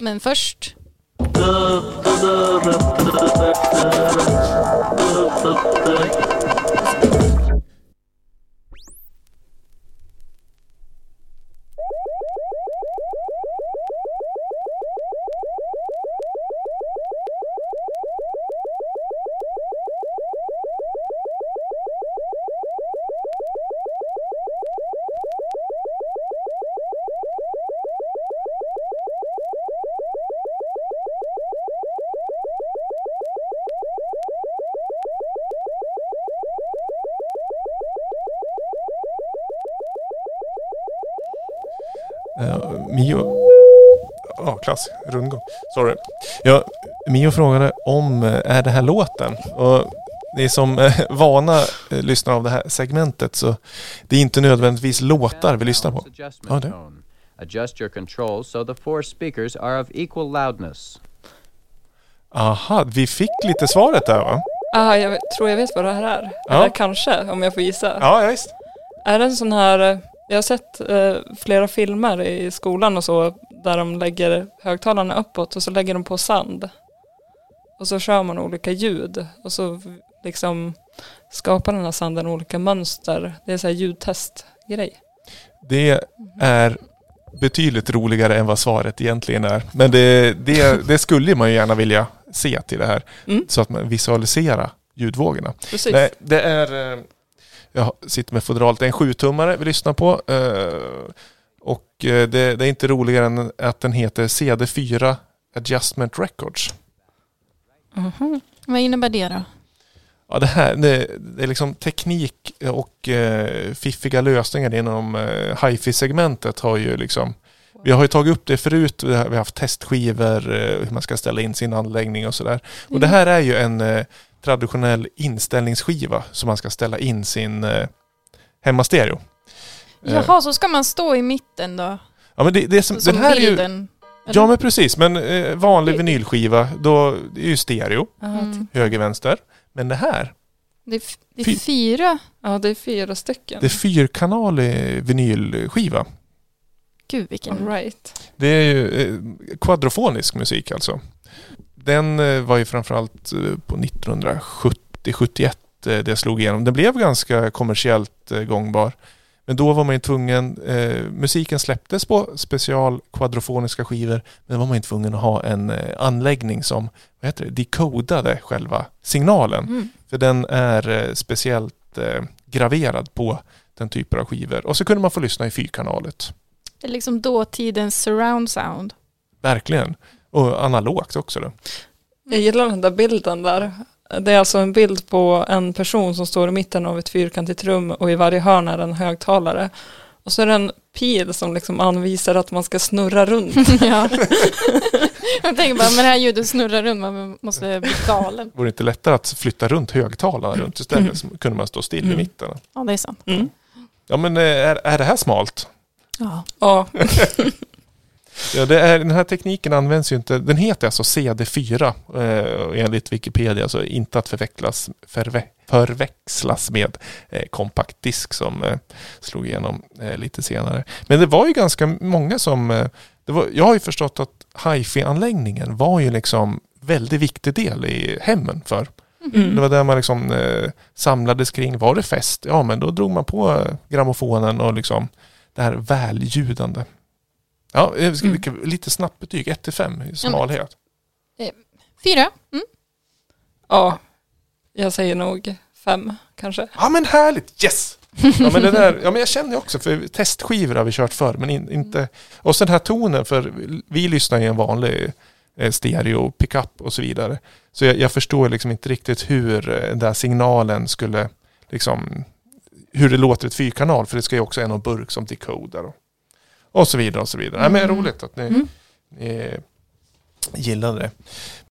Men först. Uh, Mio... Ja, oh, klass. Rundgång. Sorry. Ja, Mio frågade om, eh, är det här låten? Och ni som är vana eh, lyssnare av det här segmentet så det är inte nödvändigtvis låtar vi lyssnar på. Ja, det. Adjust your controls so the four speakers are of equal loudness. Aha, vi fick lite svaret där va? Ja, jag tror jag vet vad det här är. Ja. Eller kanske, om jag får gissa. Ja, ja visst. Är det en sån här jag har sett eh, flera filmer i skolan och så där de lägger högtalarna uppåt och så lägger de på sand. Och så kör man olika ljud och så liksom skapar den här sanden olika mönster. Det är så här ljudtestgrej. Det är betydligt roligare än vad svaret egentligen är. Men det, det, det skulle man ju gärna vilja se till det här. Mm. Så att man visualiserar ljudvågorna. Precis. Nej, det är eh, jag sitter med fodralet. Det är en sjutummare vi lyssnar på. Eh, och eh, det, det, är inte roligare än att den heter CD4 Adjustment Records. Mm -hmm. Vad innebär det då? Ja, det, här, det, det är liksom teknik och eh, fiffiga lösningar inom eh, hifi-segmentet har ju liksom vi har ju tagit upp det förut, vi har haft testskivor, hur man ska ställa in sin anläggning och sådär. Och mm. det här är ju en traditionell inställningsskiva som man ska ställa in sin eh, hemmastereo. Jaha, så ska man stå i mitten då? Ja men det, det är som, som den här bilden, är ju, eller? Ja men precis, men eh, vanlig vinylskiva då det är ju stereo, mm. höger vänster. Men det här det är, det är fyra? Ja det är fyra stycken. Det är fyrkanalig vinylskiva. Gud vilken... All right. Det är ju eh, kvadrofonisk musik alltså. Den eh, var ju framförallt eh, på 1970-71 eh, det slog igenom. Den blev ganska kommersiellt gångbar. Men då var man ju tvungen, eh, musiken släpptes på special kvadrofoniska skivor, men då var man ju tvungen att ha en eh, anläggning som vad heter det, dekodade själva signalen. Mm. För den är eh, speciellt graverad på den typen av skivor. Och så kunde man få lyssna i fyrkanalet. Det är liksom dåtidens surround sound. Verkligen. Och analogt också då. Jag gillar den där bilden där. Det är alltså en bild på en person som står i mitten av ett fyrkantigt rum och i varje hörn är en högtalare. Och så är det en pil som liksom anvisar att man ska snurra runt. ja. Jag tänker bara, men det här ljudet snurrar runt, man måste bli galen. Vore det inte lättare att flytta runt högtalarna runt istället? Mm. Så kunde man stå still mm. i mitten. Ja, det är sant. Mm. Ja, men eh, är, är det här smalt? Ja. ja. Ja, det är, den här tekniken används ju inte. Den heter alltså CD4 eh, enligt Wikipedia. Alltså inte att förväxlas, förve, förväxlas med eh, kompaktdisk som eh, slog igenom eh, lite senare. Men det var ju ganska många som... Eh, var, jag har ju förstått att hifi-anläggningen var ju liksom väldigt viktig del i hemmen för. Mm. Det var där man liksom eh, samlades kring. Var det fest? Ja, men då drog man på eh, grammofonen och liksom det här väljudande. Ja, mm. lite snabbt betyg. 1 till 5 i smalhet. Eh, fyra. Mm. Ja, jag säger nog fem kanske. Ja men härligt, yes! Ja men, det där, ja, men jag känner också, för testskivor har vi kört förr, men in, inte... Och så den här tonen, för vi lyssnar i en vanlig eh, stereo, pickup och så vidare. Så jag, jag, förstår liksom inte riktigt hur eh, den där signalen skulle, liksom, hur det låter ett fyrkanal, för det ska ju också vara någon burk som decoder. Och så vidare och så vidare. Mm. Ja, men roligt att ni, mm. ni gillade det.